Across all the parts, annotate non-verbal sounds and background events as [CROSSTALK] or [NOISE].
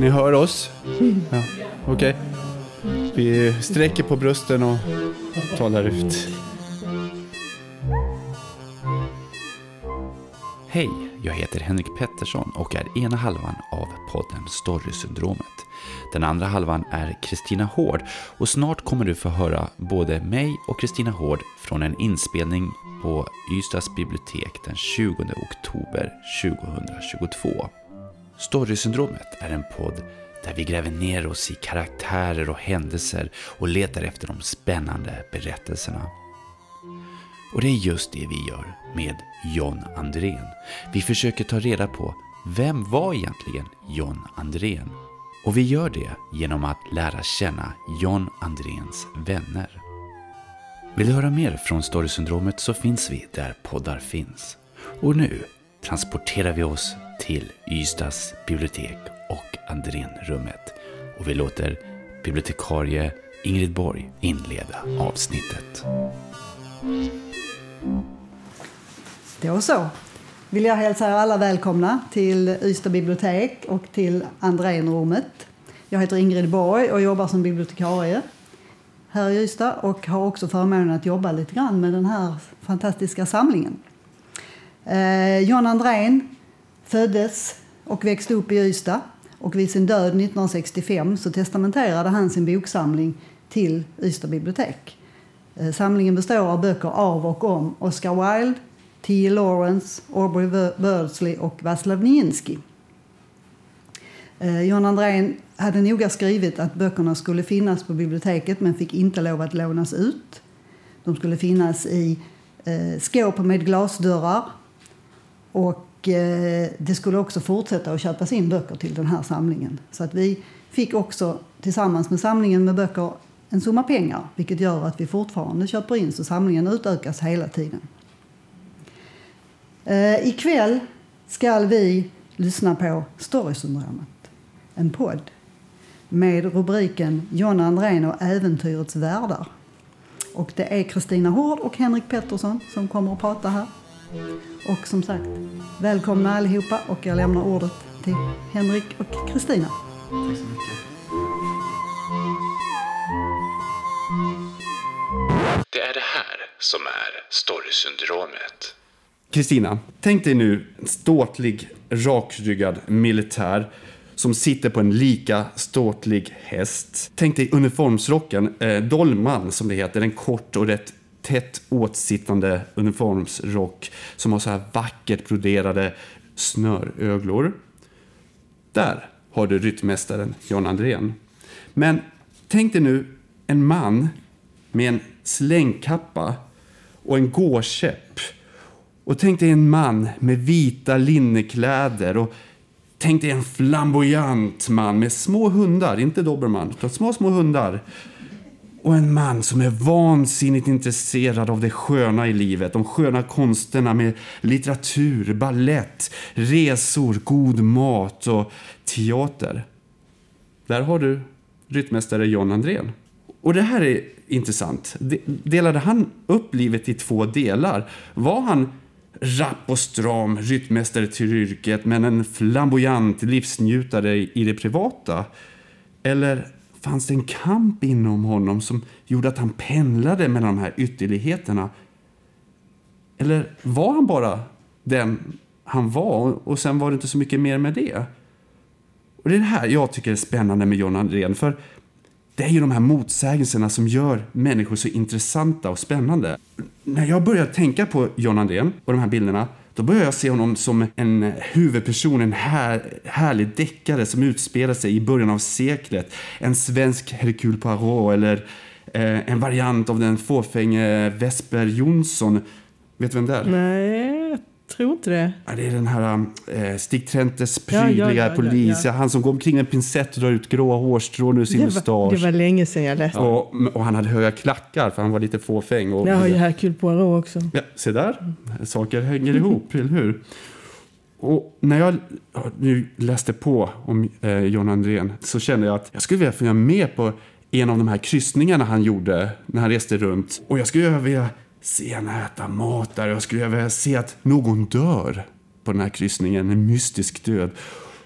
Ni hör oss? Ja, Okej. Vi sträcker på brösten och talar ut. Hej, jag heter Henrik Pettersson och är ena halvan av podden Storysyndromet. Den andra halvan är Kristina Hård och snart kommer du få höra både mig och Kristina Hård från en inspelning på Ystads bibliotek den 20 oktober 2022. Storysyndromet är en podd där vi gräver ner oss i karaktärer och händelser och letar efter de spännande berättelserna. Och det är just det vi gör med John Andrén. Vi försöker ta reda på vem var egentligen John Andrén? Och vi gör det genom att lära känna John Andréns vänner. Vill du höra mer från Storysyndromet så finns vi där poddar finns. Och nu transporterar vi oss till Ystads bibliotek och Andrénrummet. Och vi låter bibliotekarie Ingrid Borg inleda avsnittet. Då så vill jag hälsa er alla välkomna till Ystad bibliotek och till Andrénrummet. Jag heter Ingrid Borg och jobbar som bibliotekarie här i Ystad och har också förmånen att jobba lite grann med den här fantastiska samlingen. Eh, John Andrén föddes och växte upp i Ystad och vid sin död 1965 så testamenterade han sin boksamling till Ystad bibliotek. Eh, samlingen består av böcker av och om Oscar Wilde, T. Lawrence, Aubrey Wordsley och Vaslav Nijinsky. Eh, John Andrén hade noga skrivit att böckerna skulle finnas på biblioteket men fick inte lov att lånas ut. De skulle finnas i eh, skåp med glasdörrar och Eh, det skulle också fortsätta att köpas in böcker till den här samlingen. Så att vi fick också tillsammans med samlingen med böcker en summa pengar vilket gör att vi fortfarande köper in så samlingen utökas hela tiden. Eh, ikväll ska vi lyssna på Storysyndromet, en podd med rubriken John Andrén och äventyrets världar. Och det är Kristina Hård och Henrik Pettersson som kommer att prata här. Och som sagt, välkomna allihopa och jag lämnar ordet till Henrik och Kristina. Tack så mycket. Det är det här som är Storysyndromet. Kristina, tänk dig nu en ståtlig, rakryggad militär som sitter på en lika ståtlig häst. Tänk dig uniformsrocken, eh, dolman som det heter, en kort och rätt tätt åtsittande uniformsrock som har så här vackert broderade snöröglor. Där har du ryttmästaren John Andrén. Men tänk dig nu en man med en slängkappa och en gåkäpp. Och tänk dig en man med vita linnekläder och tänk dig en flamboyant man med små hundar, inte dobermann, utan små, små hundar. Och en man som är vansinnigt intresserad av det sköna i livet, de sköna konsterna med litteratur, ballett, resor, god mat och teater. Där har du ryttmästare John Andrén. Och det här är intressant. Delade han upp livet i två delar? Var han rapp och stram ryttmästare till yrket men en flamboyant livsnjutare i det privata? Eller fanns det en kamp inom honom som gjorde att han pendlade mellan de här ytterligheterna? Eller var han bara den han var och sen var det inte så mycket mer med det? Och det är det här jag tycker är spännande med John Andrén. För det är ju de här motsägelserna som gör människor så intressanta och spännande. När jag börjar tänka på John Andrén och de här bilderna då börjar jag se honom som en huvudperson, en här, härlig deckare som utspelar sig i början av seklet. En svensk Hercule Poirot eller eh, en variant av den fåfänge Vesper Jonsson. Vet du vem det är? Nej, tror inte det. Ja, det är den här eh, Stig Trentes prydliga ja, ja, polis. Han som går omkring med en pincett och drar ut gråa hårstrån ur sin mustasch. det var länge sedan jag läste. Och, och han hade höga klackar för han var lite fåfäng. Och, Jag har ju Hercule Poirot också. ja, se där, saker hänger ihop, [LAUGHS] eller hur? Och när jag ja, nu läste på om eh, John Andrén så kände jag att jag skulle vilja följa med på en av de här kryssningarna han gjorde när han reste runt. Och jag skulle vilja se honom äta mat där. Jag skulle vilja se att någon dör på den här kryssningen, en mystisk död.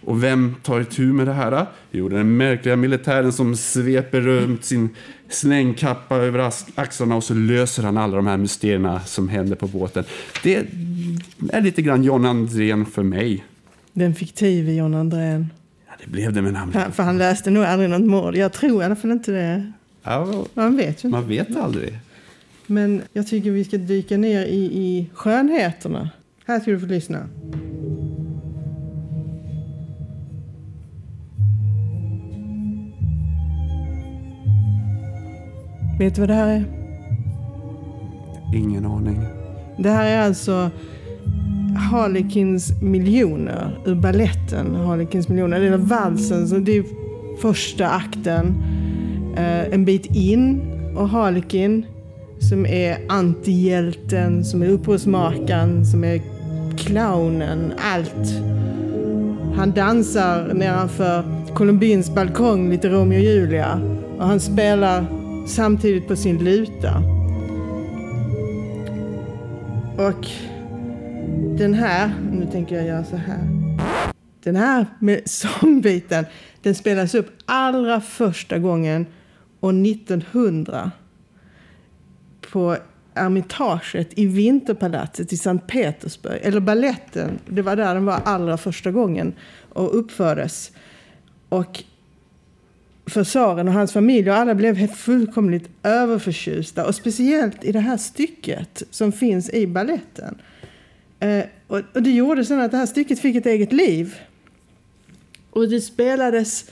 Och vem tar itu med det här? Jo, den märkliga militären som sveper runt sin slängkappa över axlarna och så löser han alla de här mysterierna som händer på båten. Det är lite grann John Andrén för mig. Den fiktive John Andrén. Ja, det blev det med namnet. Han, för han läste nog aldrig något mord. Jag tror i alla fall inte det. Ja, Man vet ju inte. man vet aldrig. Men jag tycker vi ska dyka ner i, i skönheterna. Här ska du få lyssna. Vet du vad det här är? Ingen aning. Det här är alltså Harlequins miljoner ur balletten Harlequins miljoner. Eller valsen, så det är första akten. Eh, en bit in och Harlequin som är antihjälten, som är upprorsmakaren, som är clownen, allt. Han dansar nedanför Columbins balkong, lite Romeo och Julia. Och han spelar samtidigt på sin luta. Och den här, nu tänker jag göra så här. Den här med [LAUGHS] sångbiten, den spelas upp allra första gången år 1900 på Ermitaget i Vinterpalatset i Sankt Petersburg. Eller balletten, det var där den var allra första gången och uppfördes. Och för tsaren och hans familj och alla blev fullkomligt överförtjusta. Och speciellt i det här stycket som finns i balletten. Eh, och, och det gjorde sen att det här stycket fick ett eget liv. Och det spelades,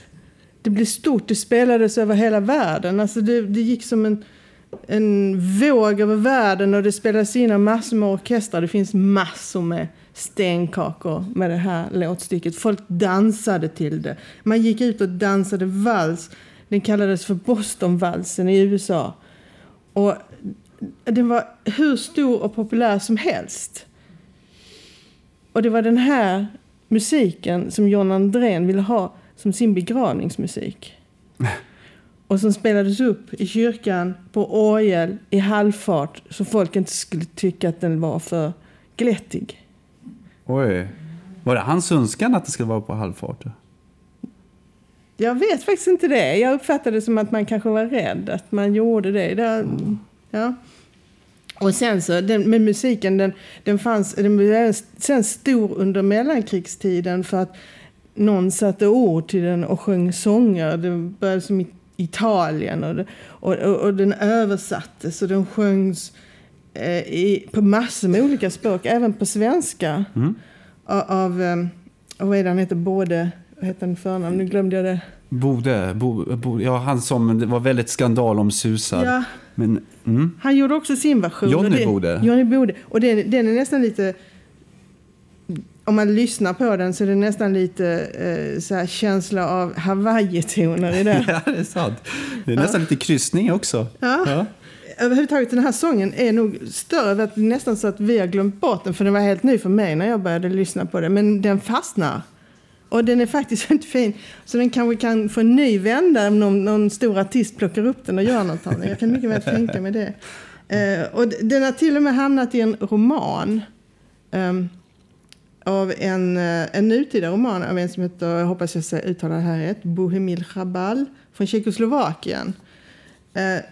det blev stort, det spelades över hela världen. Alltså det, det gick som en, en våg över världen och det spelas in av massor med orkestrar. Det finns massor med stenkakor med det här låtstycket. Folk dansade till det. Man gick ut och dansade vals. Den kallades för Bostonvalsen i USA. Och den var hur stor och populär som helst. Och det var den här musiken som John Andrén ville ha som sin begravningsmusik. [LAUGHS] Och som spelades upp i kyrkan på orgel i halvfart så folk inte skulle tycka att den var för glättig. Oj. Var det hans önskan att det skulle vara på halvfart? Jag vet faktiskt inte det. Jag uppfattade det som att man kanske var rädd att man gjorde det. det ja. Och sen så, den, med musiken, den, den fanns, den blev sen stor under mellankrigstiden för att någon satte ord till den och sjöng sånger. Det började som i Italien och, och, och, den översattes och den sjöngs eh, i, på massor med olika språk, även på svenska. Av, av, eh, vad är det han heter, både, vad heter han förnamn? Nu glömde jag det. Bode, Bo, Bo, ja han som det var väldigt skandal om susar. Ja. Men, mm. Han gjorde också sin version. Johnny det, Bode. Johnny Bode. Och den, den är nästan lite... Om man lyssnar på den så är det nästan lite eh, så här känsla av Hawaii-toner i det. [LAUGHS] Ja, det är sant. Det är nästan lite kryssning också. Ja. Ja. Överhuvudtaget den här sången är nog större. Det är nästan så att vi har glömt bort den. För den var helt ny för mig när jag började lyssna på den. Men den fastnar. Och den är faktiskt [LAUGHS] väldigt fin. Så den kanske kan få en ny vända om någon, någon stor artist plockar upp den och gör något av den. Jag kan mycket väl tänka mig det. Eh, och den har till och med hamnat i en roman. ehm, av en, eh, en nutida roman av en som heter, jag hoppas jag säger- uttalar det här rätt, Bohemil Chabal från Tjeckoslovakien. Eh,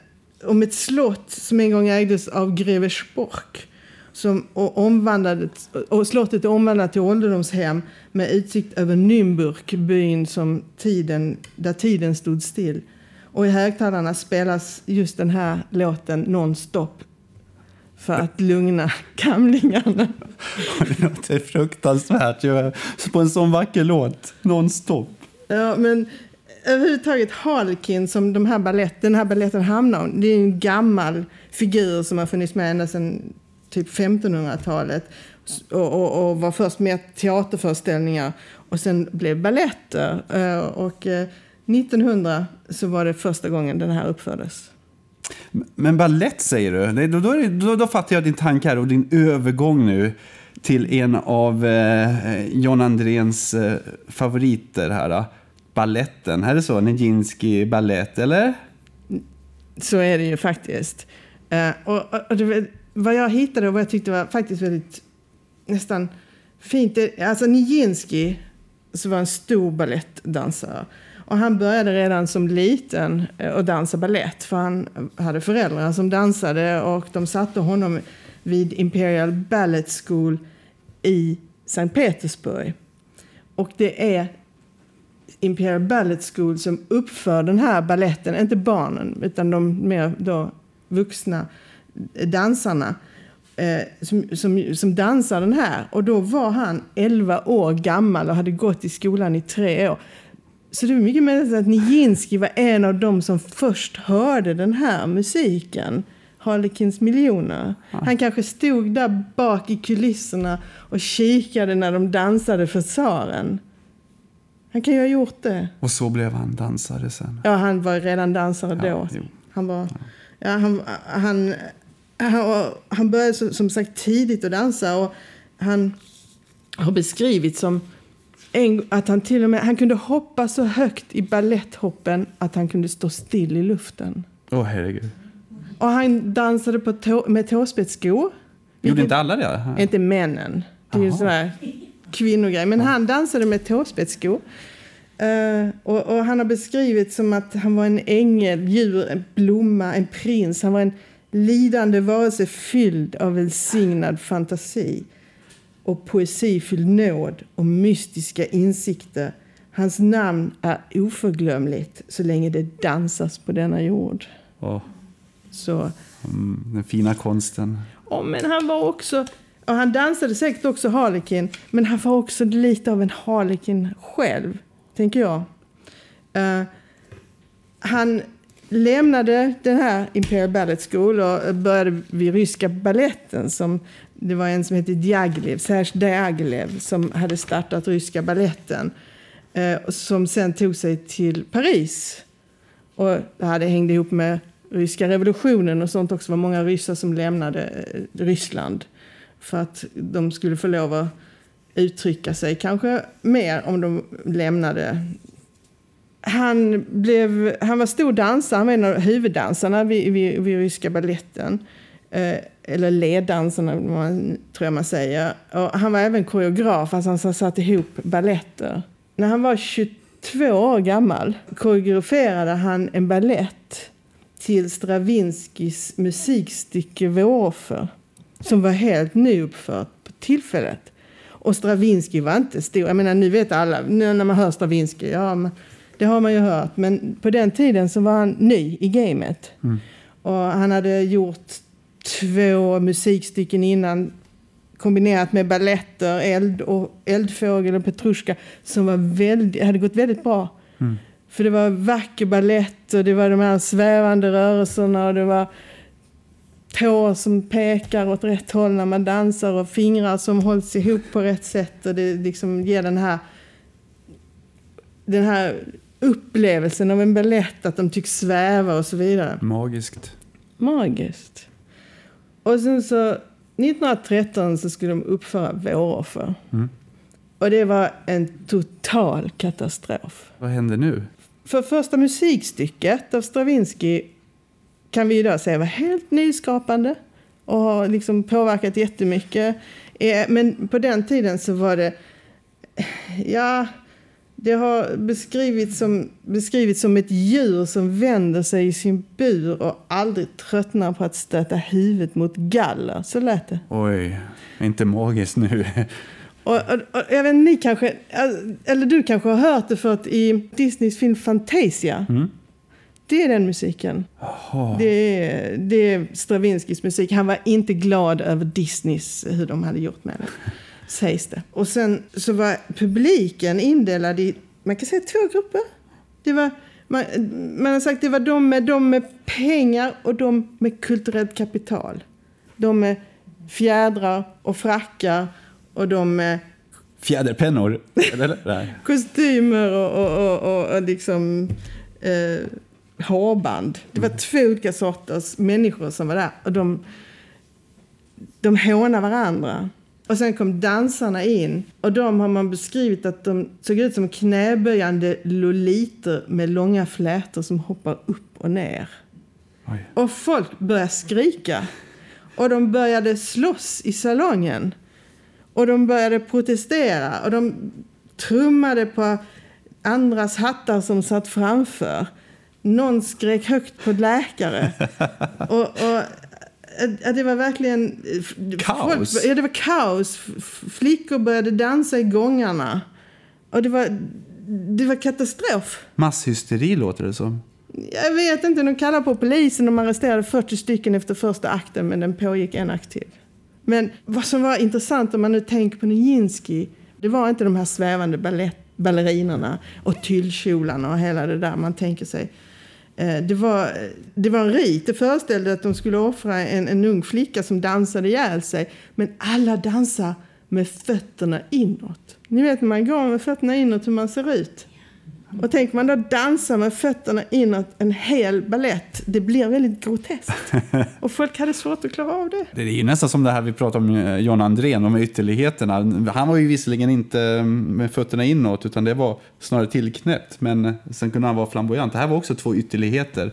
om ett slott som en gång ägdes av greve Spork. Som, och, omvandlades, och slottet är omvandlat till ålderdomshem med utsikt över Nymburk, byn som tiden, där tiden stod still. Och i högtalarna spelas just den här låten nonstop för att lugna gamlingarna. [LAUGHS] Det låter fruktansvärt. På en sån vacker låt. Nonstop. Ja, men överhuvudtaget Harlequin som de här ballett, den här balletten hamnar om, det är en gammal figur som har funnits med ända sedan typ 1500-talet och, och, och var först med teaterföreställningar och sen blev balletter. Eh, Och eh, 1900 så var det första gången den här uppfördes. Men ballett säger du? Då, då, då, då fattar jag din tanke här och din övergång nu till en av eh, John Andréns eh, favoriter här. Då. Balletten. Är det så? Nijinsky ballett, eller? Så är det ju faktiskt. Eh, och, och, och det, vad jag hittade och vad jag tyckte var faktiskt väldigt nästan fint. Alltså Nijinsky så var en stor ballettdansare. Och han började redan som liten eh, att dansa ballett för han hade föräldrar som dansade och de satte honom vid Imperial Ballet School i Sankt Petersburg. Och det är Imperial Ballet School som uppför den här balletten, inte barnen utan de mer då vuxna dansarna eh, som, som, som dansar den här. Och då var han 11 år gammal och hade gått i skolan i tre år. Så det är mycket möjligt att Nijinsky var en av dem som först hörde den här musiken. Harlequins miljoner. Han kanske stod där bak i kulisserna och kikade när de dansade för tsaren. Han kan ju ha gjort det. Och så blev han dansare sen. Ja, han var redan dansare Ja, då. jo. Han, var, ja, han, han, han, han började som sagt tidigt att dansa och han har beskrivits som en, att han till och med han kunde hoppa så högt i balletthoppen att han kunde stå still i luften. Åh herregud. Och han dansade på tå, med tåspetsskor. Gjorde inte alla det? Inte männen. Det är ju sån här kvinnogrej. Men han dansade med tåspetsskor. Eh, och, och han har beskrivit som att han var en ängel, djur, en blomma, en prins. Han var en lidande varelse fylld av välsignad fantasi och poesifylld nåd och mystiska insikter. Hans namn är oförglömligt så länge det dansas på denna jord. Åh, Så mm, den fina konsten. Ja, men han var också... Och han dansade säkert också Harlekin, men han var också lite av en Harlekin själv, tänker jag. Eh, han lämnade den här Imperial Ballet School och började vid ryska balletten. Som, det var en som hette Diaghilev, Serge Diaghilev, som hade startat ryska balletten. eh, som sen tog sig till Paris. Och det hade hängde ihop med ryska revolutionen och sånt också. Det var många ryssar som lämnade eh, Ryssland för att de skulle få lov att uttrycka sig kanske mer om de lämnade. Han, blev, han var stor dansare, han var en av huvuddansarna vid, vid, vid ryska balletten. Eh, eller leddansarna, tror jag man säger. Och han var även koreograf, alltså han satt ihop balletter. När han var 22 år gammal koreograferade han en ballett till Stravinskys musikstycke Våroffer som var helt nyuppfört på tillfället. Och Stravinsky var inte stor. Jag menar, nu vet alla, nu när man hör Stravinsky, ja, men det har man ju hört. Men på den tiden så var han ny i gamet. Och han hade gjort två musikstycken innan kombinerat med balletter, eld och eldfågel och Petrushka som var väldigt, hade gått väldigt bra. För det var vacker ballett och det var de här svävande rörelserna och det var tår som pekar åt rätt håll när man dansar och fingrar som hålls ihop på rätt sätt och det liksom ger den här den här upplevelsen av en ballett, att de tycks sväva och så vidare. Magiskt. Magiskt. Och sen så 1913 så skulle de uppföra Våroffer. Och det var en total katastrof. Vad händer nu? För första musikstycket av Stravinsky kan vi idag säga var helt nyskapande och har liksom påverkat jättemycket. Eh, Men på den tiden så var det, ja, det har beskrivits som, beskrivits som ett djur som vänder sig i sin bur och aldrig tröttnar på att stöta huvudet mot galler. Så lät det. Oj, inte magiskt nu. Och, och, och jag vet, ni kanske, eller du kanske har hört det för att i Disneys film Fantasia, det är den musiken. Jaha. Det är, det är Stravinskys musik. Han var inte glad över Disneys, hur de hade gjort med det. Sägs det. Och sen så var publiken indelad i, man kan säga två grupper. Det var, man, man har sagt det var de med, de med pengar och de med kulturellt kapital. De med fjädrar och frackar och de med Fjäderpennor? [LAUGHS] Kostymer och, och, och, och, och liksom eh, hårband. Det var två olika sorters människor som var där. Och de, de hånade varandra. Och sen kom dansarna in. Och de har man beskrivit att de såg ut som knäböjande loliter med långa flätor som hoppar upp och ner. Oj. Och folk började skrika. Och de började slåss i salongen. Och de började protestera. Och de trummade på andras hattar som satt framför. Någon skrek högt på läkare. [LAUGHS] och, och, ja, det var verkligen... Kaos. Folk, ja, det var kaos. Flickor började dansa i gångarna. Och det var, det var katastrof. Masshysteri låter det som. Jag vet inte, de kallade på polisen och de arresterade 40 stycken efter första akten men den pågick en akt till. Men vad som var intressant om man nu tänker på Nijinsky, det var inte de här svävande ballett, ballerinerna och tyllkjolarna och hela det där man tänker sig. Eh, det var, det var en rit, det föreställde att de skulle offra en, en ung flicka som dansade ihjäl sig. Men alla dansar med fötterna inåt. Ni vet när man går med fötterna inåt hur man ser ut. Och tänker man då dansa med fötterna inåt en hel ballett, det blir väldigt groteskt. [LAUGHS] Och folk hade svårt att klara av det. Det är ju nästan som det här vi pratade om eh, John Andrén, om ytterligheterna. Han var ju visserligen inte med fötterna inåt, utan det var snarare tillknäppt. Men sen kunde han vara flamboyant. Det här var också två ytterligheter.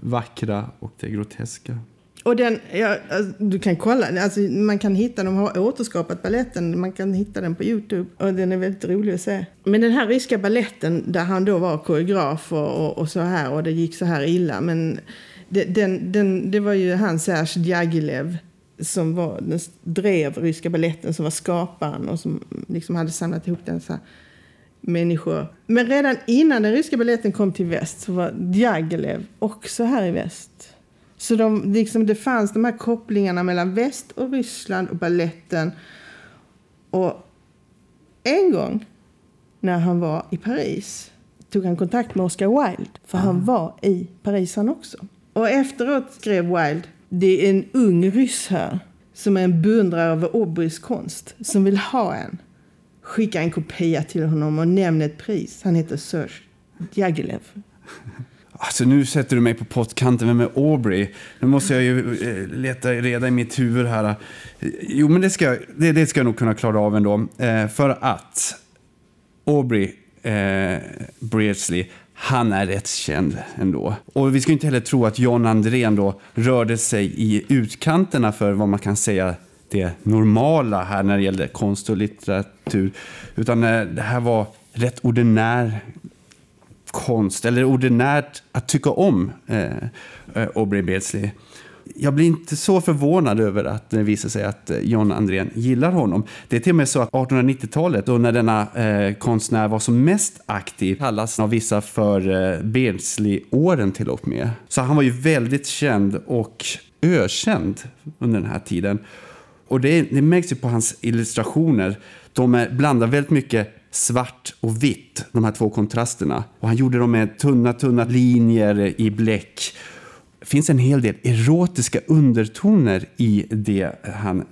Vackra och det groteska. Och den, ja, alltså, du kan kolla, alltså, man kan hitta, de har återskapat balletten, man kan hitta den på Youtube och den är väldigt rolig att se. Men den här ryska balletten där han då var koreograf och, och, och så här och det gick så här illa, men det, den, den, det var ju han Serge Diaghilev som var, den drev ryska balletten som var skaparen och som liksom hade samlat ihop den så här människor. Men redan innan den ryska balletten kom till väst så var Diaghilev också här i väst. Så de, liksom, det fanns de här kopplingarna mellan väst och Ryssland och balletten. Och en gång när han var i Paris tog han kontakt med Oscar Wilde. För han var i Paris han också. Och efteråt skrev Wilde, det är en ung ryss här som är en beundrare av Aubreys konst som vill ha en. Skicka en kopia till honom och nämn ett pris. Han heter Serge Diaghilev. [LAUGHS] Alltså nu sätter du mig på pottkanten. Vem är Aubrey? Nu måste jag ju eh, leta reda i mitt huvud här. Eh, jo, men det ska, det, det ska jag nog kunna klara av ändå. Eh, för att Aubrey eh, Beardsley, han är rätt känd ändå. Och vi ska inte heller tro att John Andrén då rörde sig i utkanterna för vad man kan säga det normala här när det gällde konst och litteratur. Utan eh, det här var rätt ordinär konst, eller ordinärt att tycka om eh, eh, Aubrey Beardsley. Jag blir inte så förvånad över att det visar sig att eh, John Andrén gillar honom. Det är till och med så att 1890-talet, då när denna eh, konstnär var som mest aktiv, kallas av vissa för eh, Beardsley-åren till och med. Så han var ju väldigt känd och ökänd under den här tiden. Och det, det märks ju på hans illustrationer. De är, blandar väldigt mycket svart och vitt, de här två kontrasterna. Och han gjorde dem med tunna, tunna linjer i bläck. Det finns en hel del erotiska undertoner i det han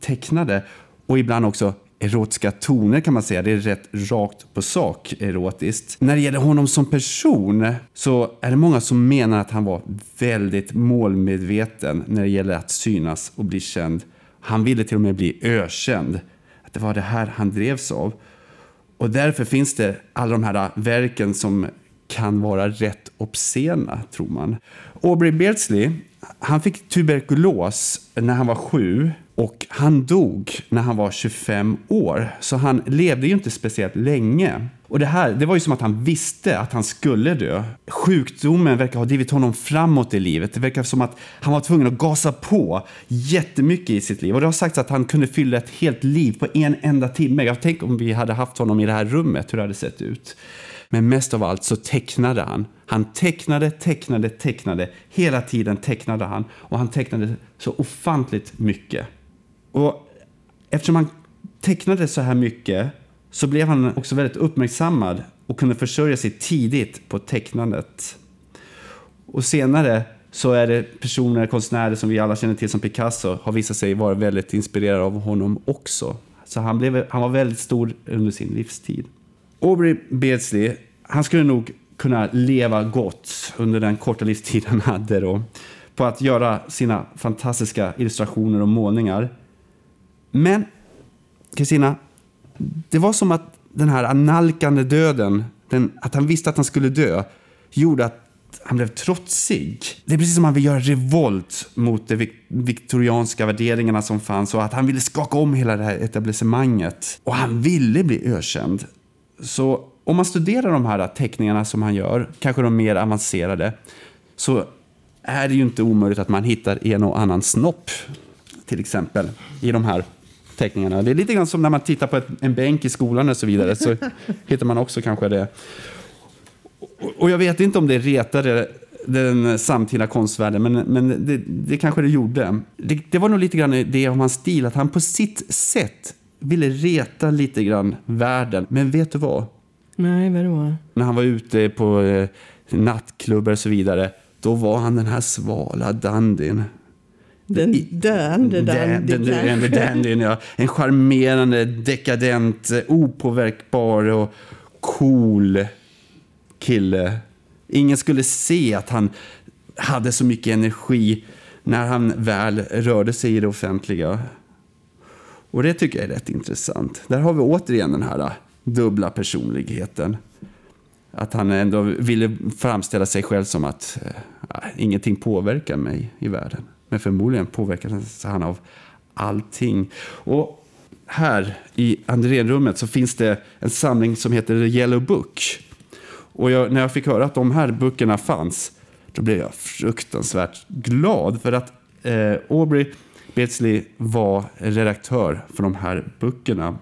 tecknade. Och ibland också erotiska toner kan man säga. Det är rätt rakt på sak erotiskt. När det gäller honom som person så är det många som menar att han var väldigt målmedveten när det gäller att synas och bli känd. Han ville till och med bli ökänd. Att det var det här han drevs av. Och därför finns det alla de här verken som kan vara rätt obscena, tror man. Aubrey Beardsley, han fick tuberkulos när han var sju och han dog när han var 25 år. Så han levde ju inte speciellt länge. Och det här, det var ju som att han visste att han skulle dö. Sjukdomen verkar ha drivit honom framåt i livet. Det verkar som att han var tvungen att gasa på jättemycket i sitt liv. Och det har sagts att han kunde fylla ett helt liv på en enda timme. Jag tänker om vi hade haft honom i det här rummet, hur det hade sett ut. Men mest av allt så tecknade han. Han tecknade, tecknade, tecknade. Hela tiden tecknade han. Och han tecknade så ofantligt mycket. Och eftersom han tecknade så här mycket så blev han också väldigt uppmärksammad och kunde försörja sig tidigt på tecknandet. Och senare så är det personer, konstnärer som vi alla känner till som Picasso har visat sig vara väldigt inspirerade av honom också. Så han, blev, han var väldigt stor under sin livstid. Aubrey Beardsley, han skulle nog kunna leva gott under den korta livstid han hade då, på att göra sina fantastiska illustrationer och målningar. Men, Kristina, det var som att den här analkande döden, den, att han visste att han skulle dö, gjorde att han blev trotsig. Det är precis som att han vill göra revolt mot de viktorianska värderingarna som fanns och att han ville skaka om hela det här etablissemanget. Och han ville bli ökänd. Så om man studerar de här teckningarna som han gör, kanske de mer avancerade, så är det ju inte omöjligt att man hittar en och annan snopp, till exempel, i de här teckningarna. Det är lite grann som när man tittar på ett, en bänk i skolan och så vidare, så [LAUGHS] hittar man också kanske det. Och- jag vet inte om det retade den samtida konstvärlden, men, men det, det kanske det gjorde. Det, det var nog lite grann det om hans stil, att han på sitt sätt ville reta lite grann världen. Men vet du vad? Nej, vadå? När han var ute på eh, nattklubbar och så vidare, då var han den här svala dandyn. Den döende dandyn, ja. En charmerande, dekadent, eh, opåverkbar och cool kille. Ingen skulle se att han hade så mycket energi när han väl rörde sig i det offentliga. Och det tycker jag är rätt intressant. Där har vi återigen den här eh, dubbla personligheten. Att han ändå ville framställa sig själv som att äh, ingenting påverkar mig i världen. Men förmodligen påverkas han av allting. Och här i Andrénrummet så finns det en samling som heter The Yellow Book. Och jag, när jag fick höra att de här böckerna fanns, då blev jag fruktansvärt glad. För att eh, Aubrey Beardsley var redaktör för de här böckerna.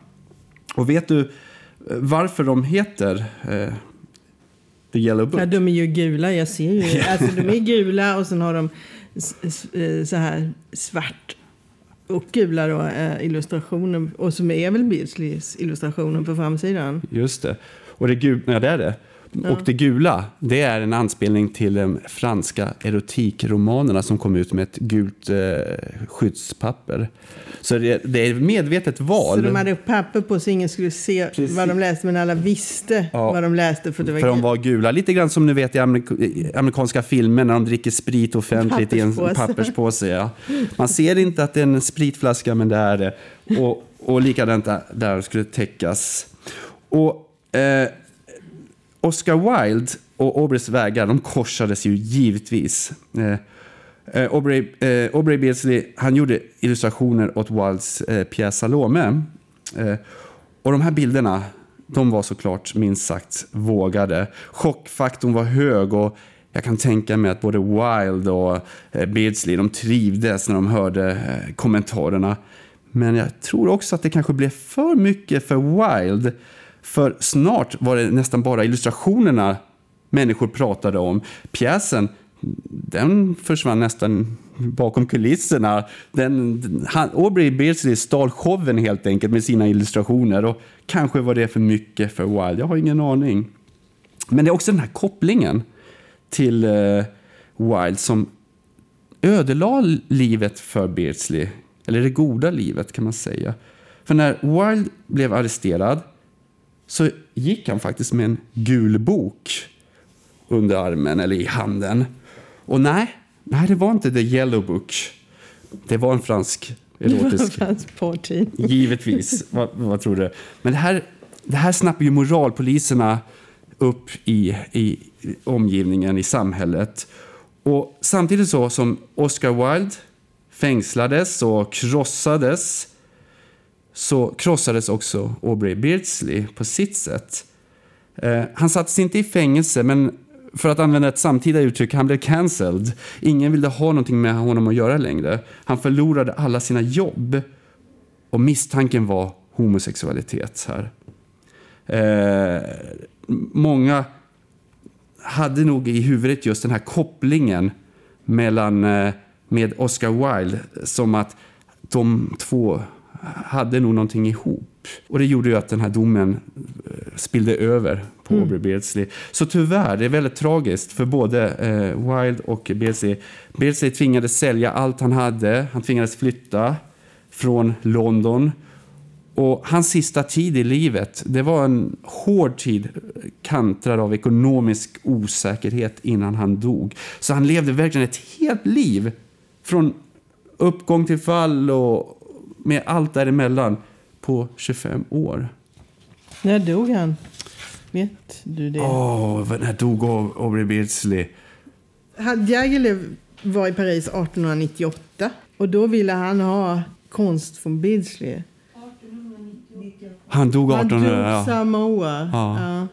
Och vet du eh, varför de heter eh, The Yellow Book? Ja, de är ju gula, jag ser ju. [LAUGHS] Alltså, de är gula och sen har de Eh, så här svart och gula då, illustrationen illustrationer. Och som är väl Beardsleys illustrationer på framsidan. Just det. Och det, gul, ja, det är det. Och det gula, det är en anspelning till de franska erotikromanerna som kom ut med ett gult eh, skyddspapper. Så det, det är medvetet val. Så de hade papper på så ingen skulle se Precis. vad de läste men alla visste Ja. vad de läste för det var För de var gula. Lite grann som ni vet i amerik- amerikanska filmer när de dricker sprit offentligt i en Papperspåse. Ja. Man ser inte att det är en spritflaska, men det är det. Och, och likadant där, där skulle täckas. Och eh, Oscar Wilde och Aubreys vägar, de korsades ju givetvis. Eh, eh Aubrey, eh, Aubrey Beardsley, han gjorde illustrationer åt Wildes eh, pjäs Salome. Eh, och de här bilderna, de var såklart minst sagt vågade. Chockfaktorn var hög och jag kan tänka mig att både Wilde och eh, Beardsley, de trivdes när de hörde eh, kommentarerna. Men jag tror också att det kanske blev för mycket för Wilde. För snart var det nästan bara illustrationerna människor pratade om. Pjäsen, den försvann nästan bakom kulisserna. Den, han, Aubrey Beardsley stal showen helt enkelt med sina illustrationer. Och kanske var det för mycket för Wilde, jag har ingen aning. Men det är också den här kopplingen till uh, Wilde som ödelade livet för Beardsley. Eller det goda livet kan man säga. För när Wilde blev arresterad så gick han faktiskt med en gul bok under armen eller i handen. Och nej, nej det var inte The Yellow Book. Det var en fransk erotisk fanns porrtid. Givetvis. [LAUGHS] vad, vad tror du? Men det här, det här snappar ju moralpoliserna upp i, i omgivningen, i samhället. Och samtidigt så som Oscar Wilde fängslades och krossades så krossades också Aubrey Beardsley på sitt sätt. Eh, han sattes inte i fängelse, men för att använda ett samtida uttryck, han blev cancelled. Ingen ville ha någonting med honom att göra längre. Han förlorade alla sina jobb. Och misstanken var homosexualitet här. Eh, många hade nog i huvudet just den här kopplingen mellan, eh, med Oscar Wilde som att de två hade nog någonting ihop. Och det gjorde ju att den här domen eh, spillde över på Mm. Aubrey Beardsley. Så tyvärr, det är väldigt tragiskt för både eh, Wilde och Beardsley. Beardsley tvingades sälja allt han hade. Han tvingades flytta från London. Och hans sista tid i livet, det var en hård tid kantrad av ekonomisk osäkerhet innan han dog. Så han levde verkligen ett helt liv från uppgång till fall och med allt däremellan på 25 år. När dog han? Vet du det? Åh, när dog Au- Aubrey Beardsley? han- Diaghilev var i Paris 1898 och då ville han ha konst från Beardsley. Han dog Han 1800. dog Ja. samma år. Ja. Ja.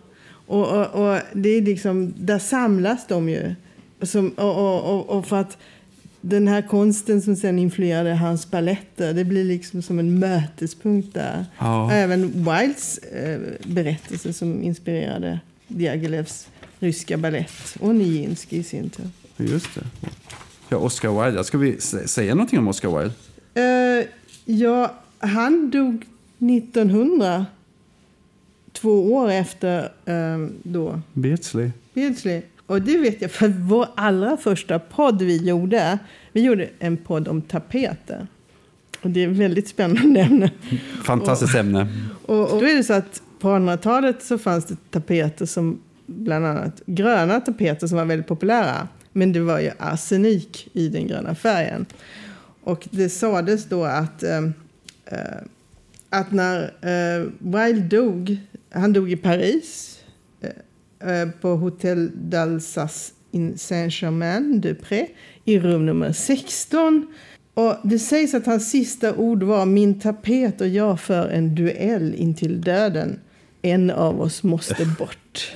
Och, och, och det är liksom, där samlas de ju. Som, och, och, och, och för att den här konsten som sen influerade hans balletter, det blir liksom som en mötespunkt där. Ja. Även Wildes eh, berättelse som inspirerade Diaghilevs ryska ballett och Nijinsky i sin tur. Just det. Ja, Oscar Wilde. Ska vi sä- säga någonting om Oscar Wilde? Eh, ja, han dog 1900. Två år efter eh, då Beardsley. Beardsley. Och det vet jag för vår allra första podd vi gjorde. Vi gjorde en podd om tapeter. Och det är ett väldigt spännande ämne. Fantastiskt ämne. Och, och då är det så att på 1800-talet så fanns det tapeter som bland annat gröna tapeter som var väldigt populära. Men det var ju arsenik i den gröna färgen. Och det sades då att, eh, eh, att när eh, Wilde dog, han dog i Paris på Hotel d'Alsace in Saint-Germain-de-Pré i rum nummer 16. Och det sägs att hans sista ord var min tapet och jag för en duell intill döden. En av oss måste [LAUGHS] bort.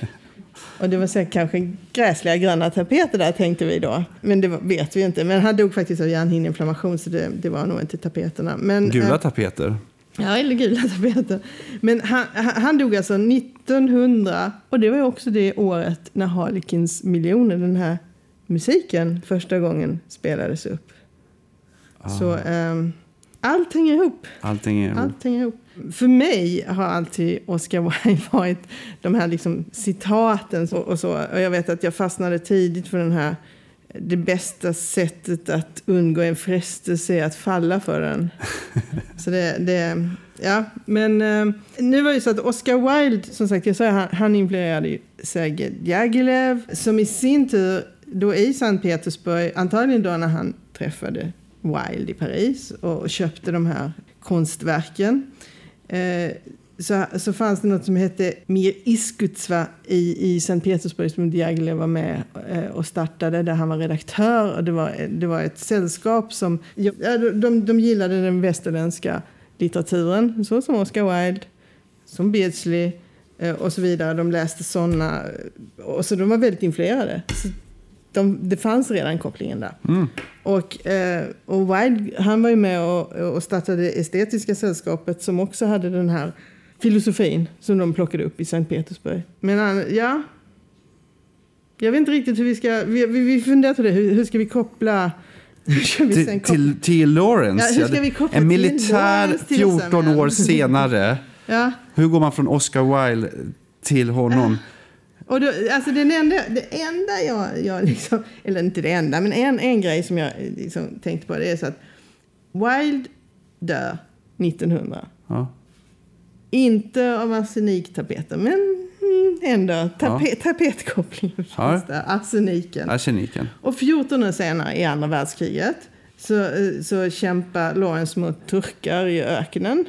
Och det var säkert kanske gräsliga gröna tapeter där tänkte vi då. Men det var, vet vi inte. Men han dog faktiskt av hjärnhinneinflammation så det, det var nog inte tapeterna. Men, Gula eh, tapeter. Ja, eller gula tapeter. Men han, han dog alltså 1900 och det var också det året när Harlequins miljoner, den här musiken, första gången spelades upp. Så um, allt hänger ihop. Allting är... Allt hänger ihop. För mig har alltid Oscar [LAUGHS] Wilde varit de här liksom citaten och, och så. Och jag vet att jag fastnade tidigt för den här det bästa sättet att undgå en frestelse är att falla för den. Så det, det ja, men eh, nu var det så att Oscar Wilde, som sagt, jag sa han, han influerade ju Sergej Diaghilev, som i sin tur då i Sankt Petersburg, antagligen då när han träffade Wilde i Paris och köpte de här konstverken. Eh, så, så fanns det något som hette Mir Iskutsva i, i Sankt Petersburg som Diaghilev var med eh, och startade där han var redaktör. Och det, var, det var ett sällskap som ja, de, de gillade den västerländska litteraturen, så som Oscar Wilde, som Beardsley eh, och så vidare. De läste sådana, och så de var väldigt influerade. Så de, det fanns redan kopplingen där. Och, eh, och Wilde, han var ju med och, och startade Estetiska sällskapet som också hade den här filosofin som de plockade upp i Sankt Petersburg. Men han, ja... Jag vet inte riktigt hur vi ska... Vi, vi, vi funderar på det. Hur, hur ska vi koppla... [LAUGHS] Till, till, till Lawrence. Ja, hur ska ja. vi koppla en militär Lawrence till 14 exempel? år senare. [LAUGHS] ja. Hur går man från Oscar Wilde till honom? Och då, alltså den enda, det enda jag, jag liksom, eller inte det enda, men en, en grej som jag liksom tänkte på det är så att Wilde dör 1900. Ja. Inte av arseniktapeter, men mm, ändå tape, tapetkopplingen fanns där, arseniken. Arseniken. Och 14 år senare, i andra världskriget, så, eh, så kämpar Lawrence mot turkar i öknen.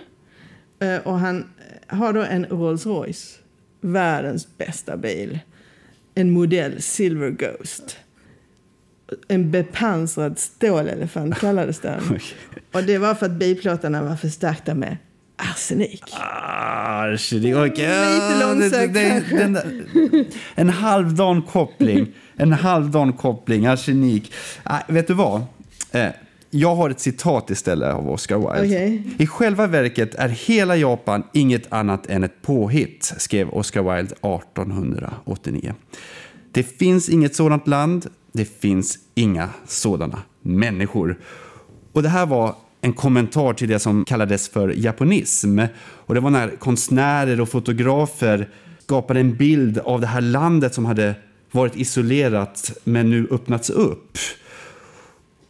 Eh, Och han har då en Rolls Royce, världens bästa bil. En modell Silver Ghost. En bepansrad stålelefant kallades den. [LAUGHS] Och det var för att biplåtarna var förstärkta med arsenik. Arsenik. Okej. Lite Ja, långsökt den En halvdan koppling. En halvdan koppling. Arsenik. Nej, vet du vad? Eh, Jag har ett citat istället av Oscar Wilde. Okej. I själva verket är hela Japan inget annat än ett påhitt, skrev Oscar Wilde 1889. Det finns inget sådant land, det finns inga sådana människor. Och det här var en kommentar till det som kallades för japonism. Och det var när konstnärer och fotografer skapade en bild av det här landet som hade varit isolerat men nu öppnats upp.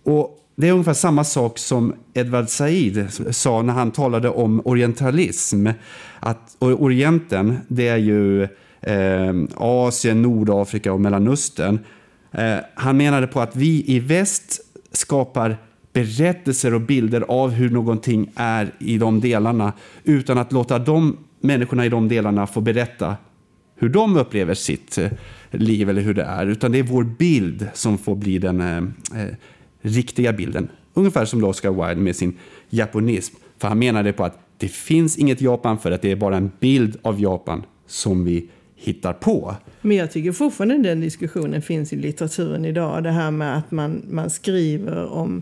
Och det är ungefär samma sak som Edward Said sa när han talade om orientalism. Att Orienten, det är ju eh, Asien, Nordafrika och Mellanöstern. Eh, han menade på att vi i väst skapar berättelser och bilder av hur någonting är i de delarna utan att låta de människorna i de delarna få berätta hur de upplever sitt eh, liv eller hur det är, utan det är vår bild som får bli den eh, eh, riktiga bilden. Ungefär som Oscar Wilde med sin japonism. För han menade på att det finns inget Japan för att det är bara en bild av Japan som vi hittar på. Men jag tycker fortfarande den diskussionen finns i litteraturen idag. Det här med att man, man skriver om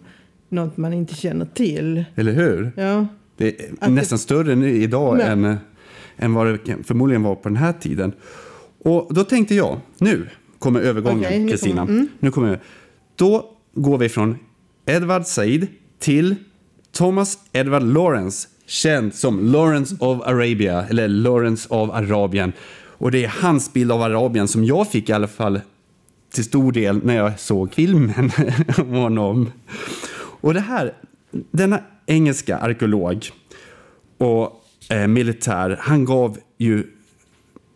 något man inte känner till. Eller hur? Ja. Det är Att nästan större nu idag än, än vad det förmodligen var på den här tiden. Och då tänkte jag, nu kommer övergången, Kristina. kommer- mm. Nu kommer Då går vi från Edward Said till Thomas Edward Lawrence, känd som Lawrence of Arabia, eller Lawrence of Arabien. Och det är hans bild av Arabien som jag fick i alla fall till stor del när jag såg filmen [LAUGHS] om honom. Och det här, denna engelska arkeolog och eh, militär, han gav ju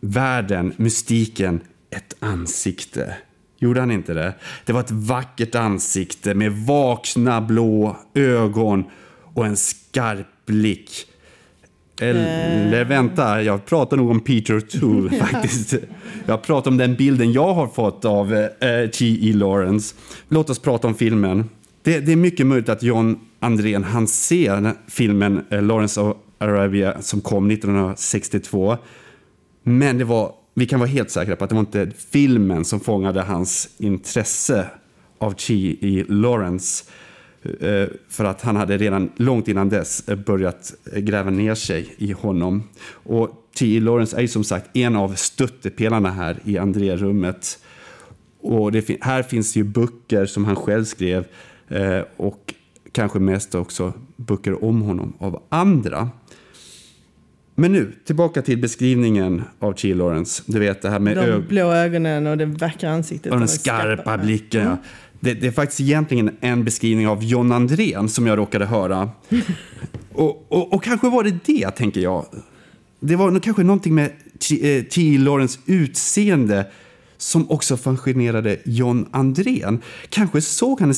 världen, mystiken, ett ansikte. Gjorde han inte det? Det var ett vackert ansikte med vakna blå ögon och en skarp blick. Eller vänta, jag pratar nog om Peter Tool [LAUGHS] faktiskt. Jag pratar om den bilden jag har fått av eh, T.E. Lawrence. Låt oss prata om filmen. Det, det är mycket möjligt att John Andrén han ser filmen eh, Lawrence of Arabia som kom 1962. Men det var, vi kan vara helt säkra på att det var inte filmen som fångade hans intresse av T.E. Lawrence. Eh, för att han hade redan långt innan dess eh, börjat gräva ner sig i honom. Och T.E. Lawrence är ju som sagt en av stöttepelarna här i André-rummet. Och det här finns ju böcker som han själv skrev och kanske mest också böcker om honom av andra. Men nu, tillbaka till beskrivningen av T.E. Lawrence. Du vet det här med De blå ögonen och det vackra ansiktet. och den de skarpa blicken. Ja. Det, det är faktiskt egentligen en beskrivning av John Andrén som jag råkade höra. [LAUGHS] och, och, och kanske var det det, tänker jag. Det var kanske någonting med T. eh. Lawrence utseende som också fascinerade John Andrén. Kanske såg han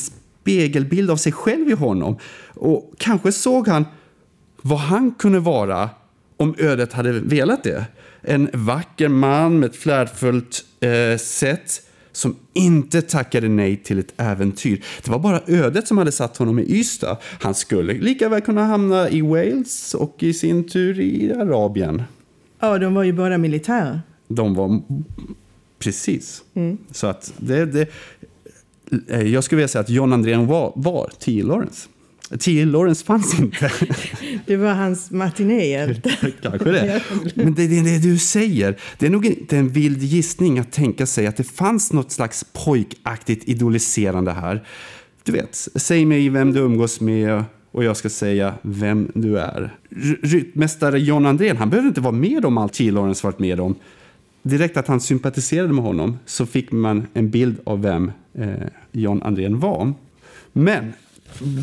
spegelbild av sig själv i honom. Och kanske såg han vad han kunde vara om ödet hade velat det. En vacker man med ett flärdfullt eh, sätt som inte tackade nej till ett äventyr. Det var bara ödet som hade satt honom i Ystad. Han skulle lika väl kunna hamna i Wales och i sin tur i Arabien. Ja, de var ju båda militärer. De var... Precis. Så att det, det... eh, Jag skulle vilja säga att John Andrén var, var T. Lawrence. T. Lawrence fanns inte. [LAUGHS] Det var hans matinéhjälte. [LAUGHS] Kanske det. Men det, det, det du säger, det är nog inte en vild gissning att tänka sig att det fanns något slags pojkaktigt idoliserande här. Du vet, säg mig vem du umgås med och jag ska säga vem du är. Ryttmästare John Andrén, han behöver inte vara med om allt T. Lawrence varit med om. Direkt att han sympatiserade med honom så fick man en bild av vem eh, John Andrén var. Men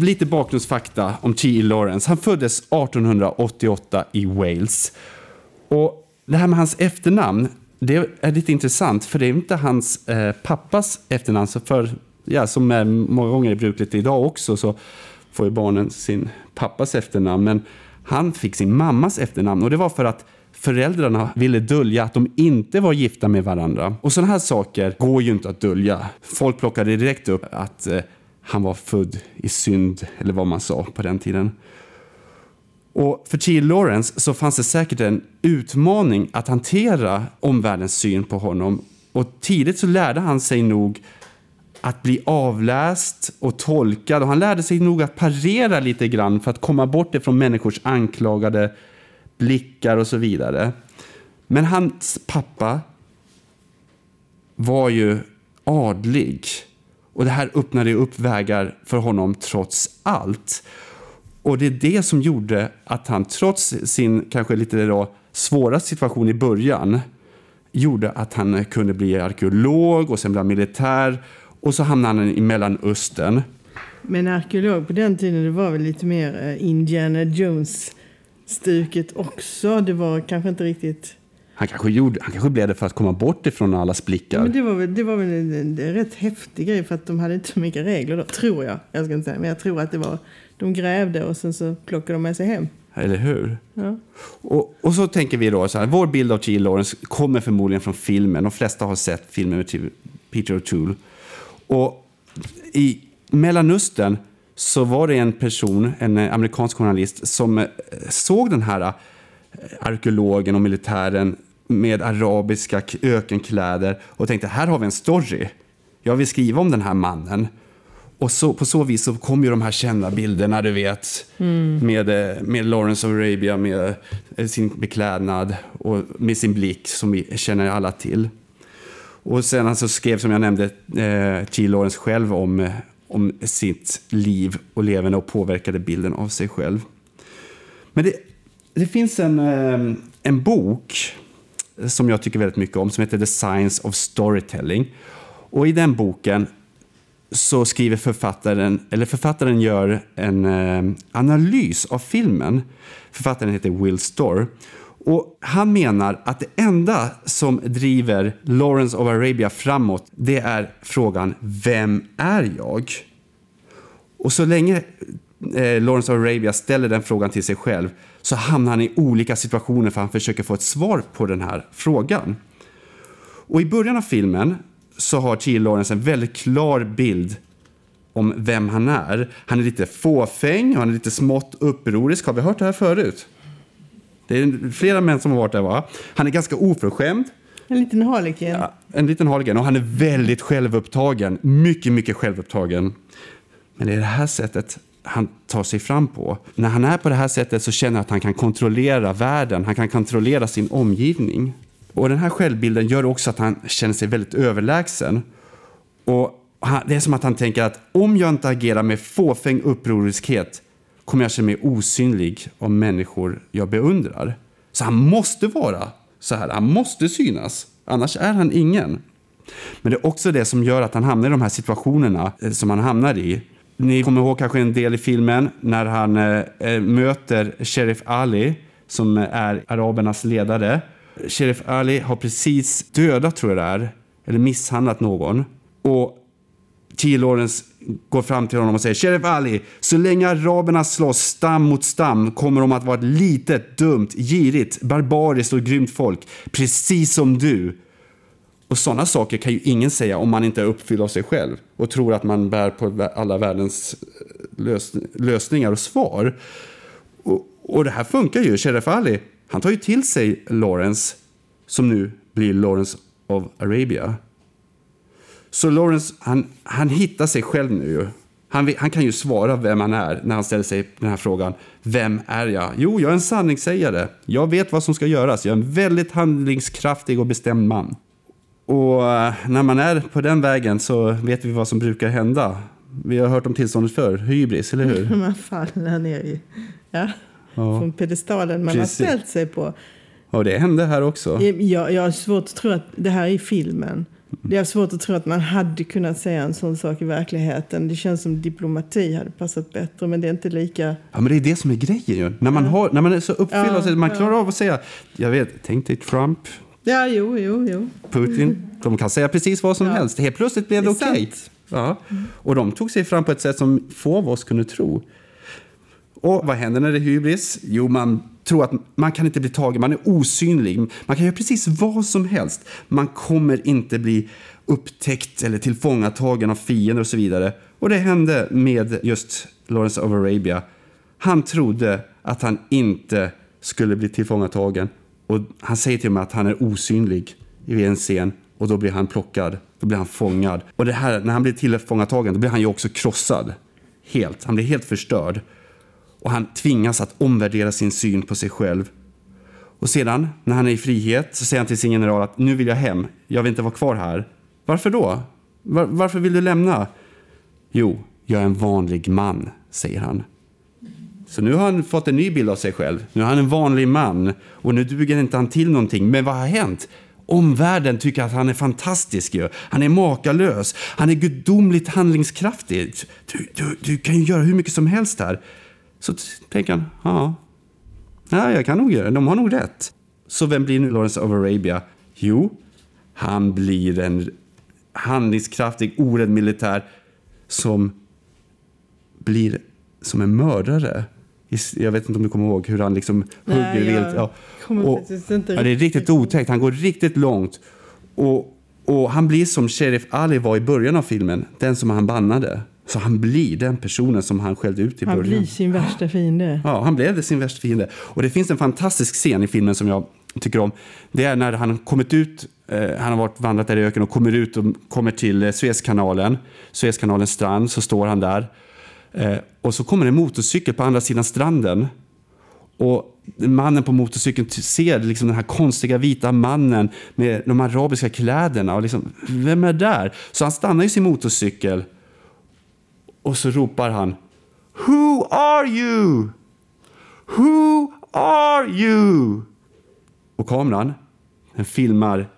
lite bakgrundsfakta om T.E. Lawrence. Han föddes 1888 i Wales. Och det här med hans efternamn, det är lite intressant för det är inte hans eh, pappas efternamn. Så för, ja, som är många gånger är brukligt idag också så får ju barnen sin pappas efternamn. Men han fick sin mammas efternamn och det var för att föräldrarna ville dölja att de inte var gifta med varandra. Och sådana här saker går ju inte att dölja. Folk plockade direkt upp att eh, han var född i synd, eller vad man sa på den tiden. Och för T. Lawrence så fanns det säkert en utmaning att hantera omvärldens syn på honom. Och tidigt så lärde han sig nog att bli avläst och tolkad. Och han lärde sig nog att parera lite grann för att komma bort ifrån människors anklagade blickar och så vidare. Men hans pappa var ju adlig. Och det här öppnade upp vägar för honom trots allt. Och det är det som gjorde att han trots sin kanske lite då svåra situation i början gjorde att han kunde bli arkeolog och sen bli militär och så hamnade han i Mellanöstern. Men arkeolog på den tiden det var väl lite mer eh, Indiana Jones-stuket också. Det var kanske inte riktigt... Han kanske, gjorde, han kanske blev det för att komma bort ifrån allas blickar. Men det var väl, det var väl en, en, en rätt häftig grej för att de hade inte så mycket regler då, tror jag. Jag ska inte säga, men jag tror att det var... De grävde och sen så plockade de med sig hem. Eller hur? Ja. Och, och så tänker vi då så här, vår bild av T. Lawrence kommer förmodligen från filmen. De flesta har sett filmen med Peter O'Toole. Och i Mellanöstern så var det en person, en eh, amerikansk journalist, som eh, såg den här eh, arkeologen och militären med arabiska ökenkläder och tänkte här har vi en story. Jag vill skriva om den här mannen. Och så, på så vis så kom ju de här kända bilderna, du vet, med, eh, med Lawrence of Arabia, med sin beklädnad och med sin blick som vi känner alla till. Och sen alltså skrev, som jag nämnde, eh, T. Lawrence själv om, eh, om sitt liv och levande och påverkade bilden av sig själv. Men det, det finns en, eh, en bok som jag tycker väldigt mycket om som heter The Science of Storytelling. Och i den boken så skriver författaren, eller författaren gör en eh, analys av filmen. Författaren heter Will Storr. Och han menar att det enda som driver Lawrence of Arabia framåt, det är frågan Vem är jag? Och så länge eh, Lawrence of Arabia ställer den frågan till sig själv så hamnar han i olika situationer för han försöker få ett svar på den här frågan. Och i början av filmen så har T. Lawrence en väldigt klar bild om vem han är. Han är lite fåfäng och han är lite smått upprorisk. Har vi hört det här förut? Det är flera män som har varit där va? Han är ganska oförskämd. En liten harlekin. Ja, en liten harligan och han är väldigt självupptagen. Mycket, mycket självupptagen. Men det är det här sättet han tar sig fram på. När han är på det här sättet så känner han att han kan kontrollera världen. Han kan kontrollera sin omgivning. Och den här självbilden gör också att han känner sig väldigt överlägsen. Och det är som att han tänker att om jag inte agerar med fåfäng upproriskhet kommer jag känna mig osynlig av människor jag beundrar. Så han måste vara så här. Han måste synas. Annars är han ingen. Men det är också det som gör att han hamnar i de här situationerna eh, som han hamnar i. Ni kommer ihåg kanske en del i filmen när han eh, eh möter Sheriff Ali som eh, är arabernas ledare. Sheriff Ali har precis dödat, tror jag det är, eller misshandlat någon. Och T. Lawrence går fram till honom och säger Sheriff Ali, så länge araberna slåss stam mot stam kommer de att vara ett litet, dumt, girigt, barbariskt och grymt folk. Precis som du. Och sådana saker kan ju ingen säga om man inte är uppfylld av sig själv och tror att man bär på alla världens eh, lös lösningar och svar. Och, och det här funkar ju. Sheriff Ali, han tar ju till sig Lawrence som nu blir Lawrence of Arabia. Så Lawrence, han, han hittar sig själv nu ju. Han, han kan ju svara vem han är när han ställer sig den här frågan. Vem är jag? Jo, jag är en sanningssägare. Jag vet vad som ska göras. Jag är en väldigt handlingskraftig och bestämd man. Och eh, när man är på den vägen så vet vi vad som brukar hända. Vi har hört om tillståndet för hybris, eller hur? [LAUGHS] Man faller ner i, ja, Ja. från pedestalen man Precis. har ställt sig på. Och det hände här också. Jag, jag har svårt att tro att det här är i filmen. Det är svårt att tro att man hade kunnat säga en sån sak i verkligheten. Det känns som diplomati hade passat bättre, men det är inte lika... Ja, men det är det som är grejen ju. När man, har, när man är så uppfylld Ja, sig, man ja. klarar av att säga, jag vet, tänk dig Trump, Ja, jo, jo, jo. Putin. De kan säga precis vad som Ja. helst. Helt plötsligt blev det Det okej. sant. Ja. Och de tog sig fram på ett sätt som få av oss kunde tro. Och vad händer när det är hybris? Jo, man tror att man kan inte bli tagen, man är osynlig. Man kan göra precis vad som helst. Man kommer inte bli upptäckt eller tillfångatagen av fiender och så vidare. Och det hände med just Lawrence of Arabia. Han trodde att han inte skulle bli tillfångatagen. Och han säger till mig att han är osynlig i en scen och då blir han plockad. Då blir han fångad. Och det här, när han blir tillfångatagen då blir han ju också krossad. Helt. Han blir helt förstörd. Och han tvingas att omvärdera sin syn på sig själv. Och sedan, när han är i frihet, så säger han till sin general att nu vill jag hem. Jag vill inte vara kvar här. Varför då? Var, varför vill du lämna? Jo, jag är en vanlig man, säger han. Så nu har han fått en ny bild av sig själv. Nu är han en vanlig man och nu duger inte han till någonting. Men vad har hänt? Omvärlden tycker att han är fantastisk ju. Han är makalös. Han är gudomligt handlingskraftig. Du, du, du kan ju göra hur mycket som helst här. Så tänker han, ja. Ja, jag kan nog göra det. De har nog rätt. Så vem blir nu Lawrence of Arabia? Jo, han blir en handlingskraftig, orädd militär som blir som en mördare. Jag vet inte om du kommer ihåg hur han liksom Nej, hugger vilt. Ja. Och, ja, det är riktigt otäckt. Han går riktigt långt. Och, och han blir som Sheriff Ali var i början av filmen, den som han bannade. Så han blir den personen som han skällde ut i Han början. blir sin värsta fiende. Ja, han blev det sin värsta fiende. Och det finns en fantastisk scen i filmen som jag tycker om. Det är när han kommit ut, eh, han har varit vandrat där i öknen och kommer ut och kommer till eh, Suezkanalen, Suezkanalens strand, så står han där. Eh, och så kommer en motorcykel på andra sidan stranden. Och mannen på motorcykeln ser liksom den här konstiga vita mannen med de arabiska kläderna. Och liksom, vem är där? Så han stannar ju sin motorcykel och så ropar han Who are you? Who are you? Och kameran, den filmar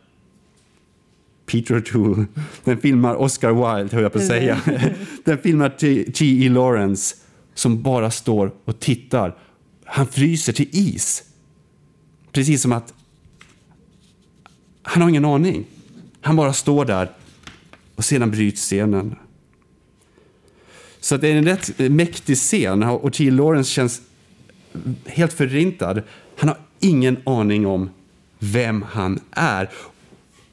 Peter O'Toole. Den filmar Oscar Wilde, höll jag på att säga. [LAUGHS] Den filmar T.E. Lawrence som bara står och tittar. Han fryser till is. Precis som att han har ingen aning. Han bara står där och sedan bryts scenen. Så att det är en rätt mäktig scen och T. Lawrence känns helt förintad. Han har ingen aning om vem han är.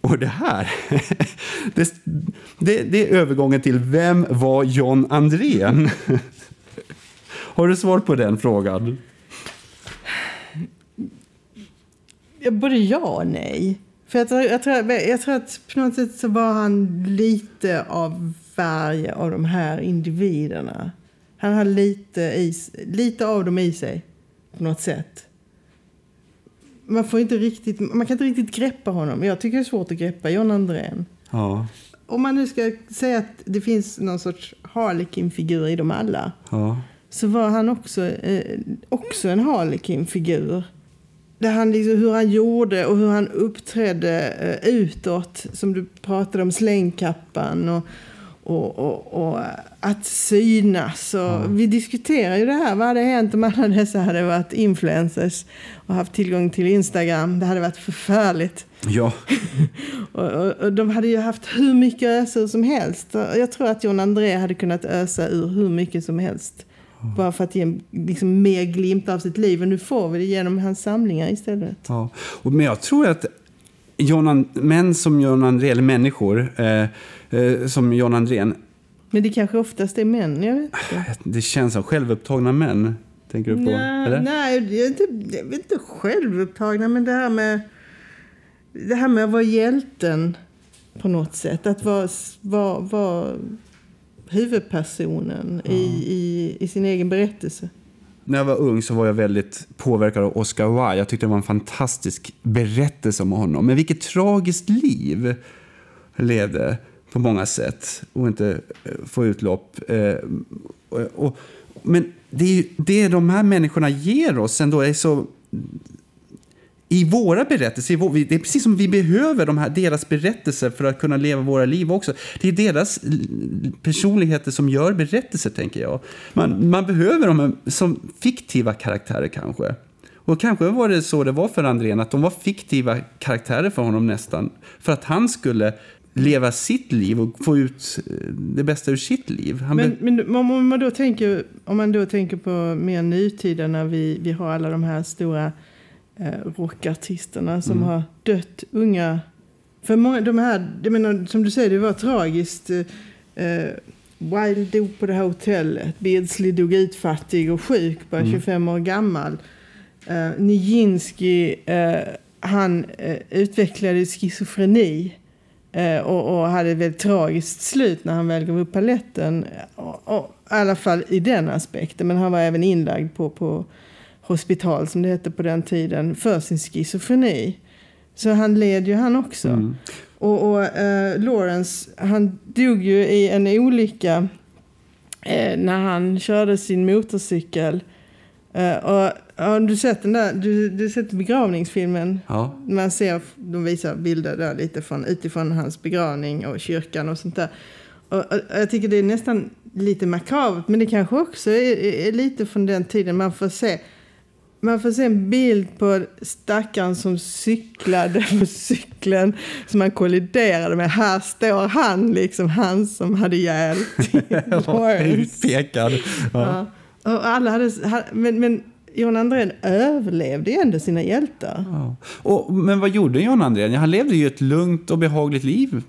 Och det här, [LAUGHS] det, det, det är övergången till vem var John Andrén? [LAUGHS] Har du svar på den frågan? Både ja och nej. För jag tror, jag, tror, jag tror att på något sätt så var han lite av varje av de här individerna. Han har lite, i, lite av dem i sig på något sätt. Man, får inte riktigt, man kan inte riktigt greppa honom. Jag tycker det är svårt att greppa John Andrén. Ja. Om man nu ska säga att det finns någon sorts Harlequin-figur i dem alla ja. så var han också, eh, också en Harlequin-figur. Där han liksom, hur han gjorde och hur han uppträdde eh, utåt. Som du pratade om, slängkappan och, och, och, och att synas. Och Vi diskuterar ju det här. Vad hade hänt om alla dessa hade varit influencers och haft tillgång till Instagram? Det hade varit förfärligt. ja. [LAUGHS] Och, och, de hade ju haft hur mycket ösa ur som helst. Jag tror att John André hade kunnat ösa ur hur mycket som helst. Bara för att ge liksom, mer glimt av sitt liv. Och nu får vi det genom hans samlingar istället. Ja, och, men jag tror att John, män som John Andrén, eller människor eh, eh, som John Andrén, Men det kanske oftast är män, jag vet inte. det känns som självupptagna män. Tänker du på? Nej, eller? nej jag, är inte, jag vet inte självupptagna, men det här med det här med att vara hjälten på något sätt. Att vara, vara, vara huvudpersonen i, i, i sin egen berättelse. När jag var ung så var jag väldigt påverkad av Oscar Wilde. Jag tyckte det var en fantastisk berättelse om honom. Men vilket tragiskt liv levde på många sätt och inte eh, få utlopp. Eh, och, och, men det, är ju, det de här människorna ger oss ändå är så i våra berättelser, det är precis som vi behöver de här, deras berättelser för att kunna leva våra liv också. Det är deras personligheter som gör berättelser, tänker jag. Man, man behöver dem som fiktiva karaktärer kanske. Och kanske var det så det var för Andrén, att de var fiktiva karaktärer för honom nästan. För att han skulle leva sitt liv och få ut eh, det bästa ur sitt liv. Han Men, men om, man då tänker, om man då tänker på mer nutida när vi, vi har alla de här stora eh, rockartisterna som Mm. har dött unga. För många, de här, jag menar, som du säger, det var tragiskt. Eh, Wilde dog på det här hotellet. Beardsley dog utfattig och sjuk, bara Mm. 25 år gammal. Eh, Nijinsky, eh, han eh, utvecklade schizofreni. Eh, och, och hade ett väldigt tragiskt slut när han väl gav upp paletten. Och, och, I alla fall i den aspekten. Men han var även inlagd på, på hospital, som det hette på den tiden, för sin schizofreni. Så han led ju han också. Mm. Och, och eh, Lawrence, han dog ju i en olycka eh, när han körde sin motorcykel. Eh, och har du sett den där, du, du sett begravningsfilmen? Ja. Man ser, de visar bilder där lite från, utifrån hans begravning och kyrkan och sånt där. Och, och, och jag tycker det är nästan lite makabert, men det kanske också är, är, är lite från den tiden man får se man får se en bild på stackaren som cyklade [LAUGHS] på cykeln som han kolliderade med. Här står han, liksom han som hade ihjäl [LAUGHS] Lawrence. Utpekad. Ja. Ja. Och alla hade, men, men John Andrén överlevde ju ändå sina hjältar. Ja. Och, men vad gjorde John Andrén? Han levde ju ett lugnt och behagligt liv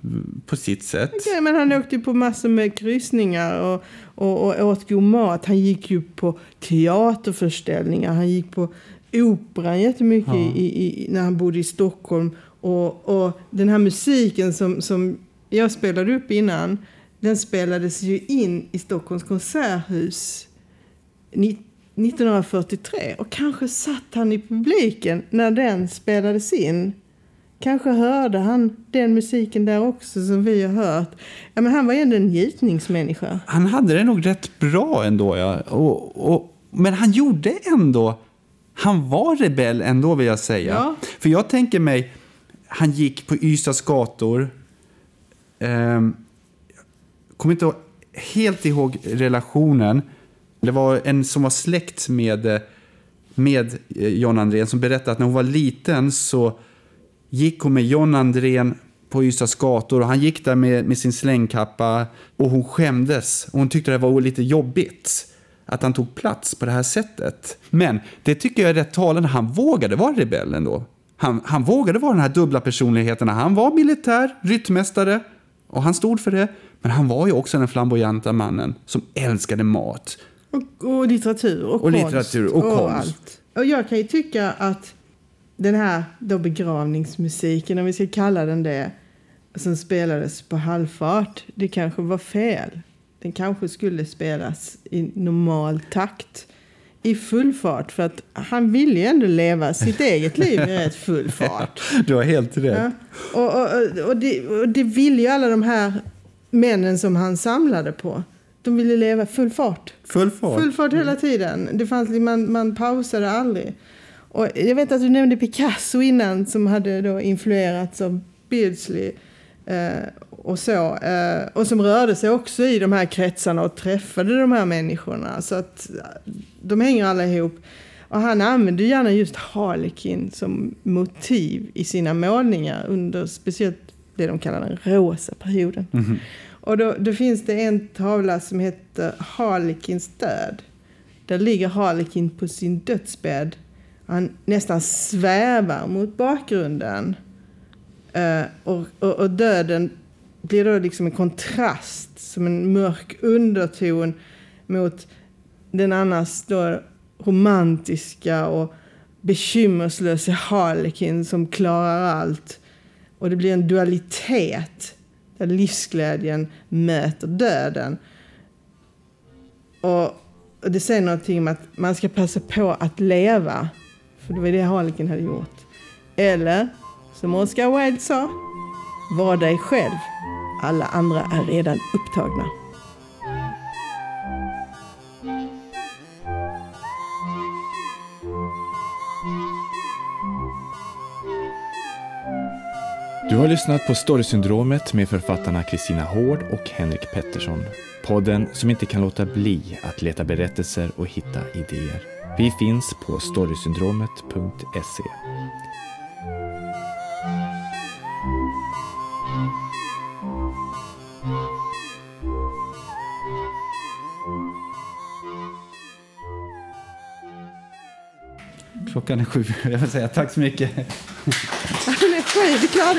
på sitt sätt. Okej, men han åkte ju på massor med kryssningar och, och, och åt god mat. Han gick ju på teaterföreställningar. Han gick på operan jättemycket Ja. i, i, när han bodde i Stockholm. Och, och den här musiken som, som jag spelade upp innan, den spelades ju in i Stockholms konserthus 1943. Och kanske satt han i publiken när den spelades in. Kanske hörde han den musiken där också som vi har hört. Ja, men han var ju ändå en njutningsmänniska. Han hade det nog rätt bra ändå. Ja. Och, och, men han gjorde ändå... Han var rebell ändå vill jag säga. Ja. För jag tänker mig, han gick på Ystads gator. Jag kommer inte helt ihåg relationen. Det var en som var släkt med, med eh, John Andrén som berättade att när hon var liten så gick hon med John Andrén på Ystads gator och han gick där med, med sin slängkappa och hon skämdes. Och hon tyckte det var lite jobbigt att han tog plats på det här sättet. Men det tycker jag är rätt talande. Han vågade vara rebell ändå. Han, han vågade vara den här dubbla personligheten. Han var militär, ryttmästare och han stod för det. Men han var ju också den flamboyanta mannen som älskade mat. Och, och litteratur och, Och konst. litteratur och konst. allt. Och jag kan ju tycka att den här då begravningsmusiken, om vi ska kalla den det, som spelades på halvfart, det kanske var fel. Den kanske skulle spelas i normal takt. I full fart, för att han ville ju ändå leva sitt [LAUGHS] eget liv i rätt full fart. Du har helt rätt. Ja. Och, och, och, det, och det ville ju alla de här männen som han samlade på. De ville leva full fart. Full fart. Full fart hela tiden. Det fanns, man, man pausade aldrig. Och jag vet att du nämnde Picasso innan som hade då influerats av Beardsley. Eh, och, så, eh, och som rörde sig också i de här kretsarna och träffade de här människorna. Så att eh, de hänger alla ihop. Och han använde gärna just Harlekin som motiv i sina målningar under speciellt det de kallar den rosa perioden. Och då, då finns det en tavla som heter Harlekins död. Där ligger Harlekin på sin dödsbädd. Han nästan svävar mot bakgrunden. Eh, och, och, och döden blir då liksom en kontrast, som en mörk underton mot den annars då romantiska och bekymmerslösa Harlekin som klarar allt. Och det blir en dualitet där livsglädjen möter döden. Och och det säger någonting om att man ska passa på att leva. För det var det Harlekin hade gjort. Eller, som Oscar Wilde sa, var dig själv. Alla andra är redan upptagna. Du har lyssnat på Storysyndromet med författarna Kristina Hård och Henrik Pettersson. Podden som inte kan låta bli att leta berättelser och hitta idéer. Vi finns på storysyndromet.se. Klockan är sju. [LAUGHS] Jag vill säga tack så mycket. [LAUGHS] Han är skitglad.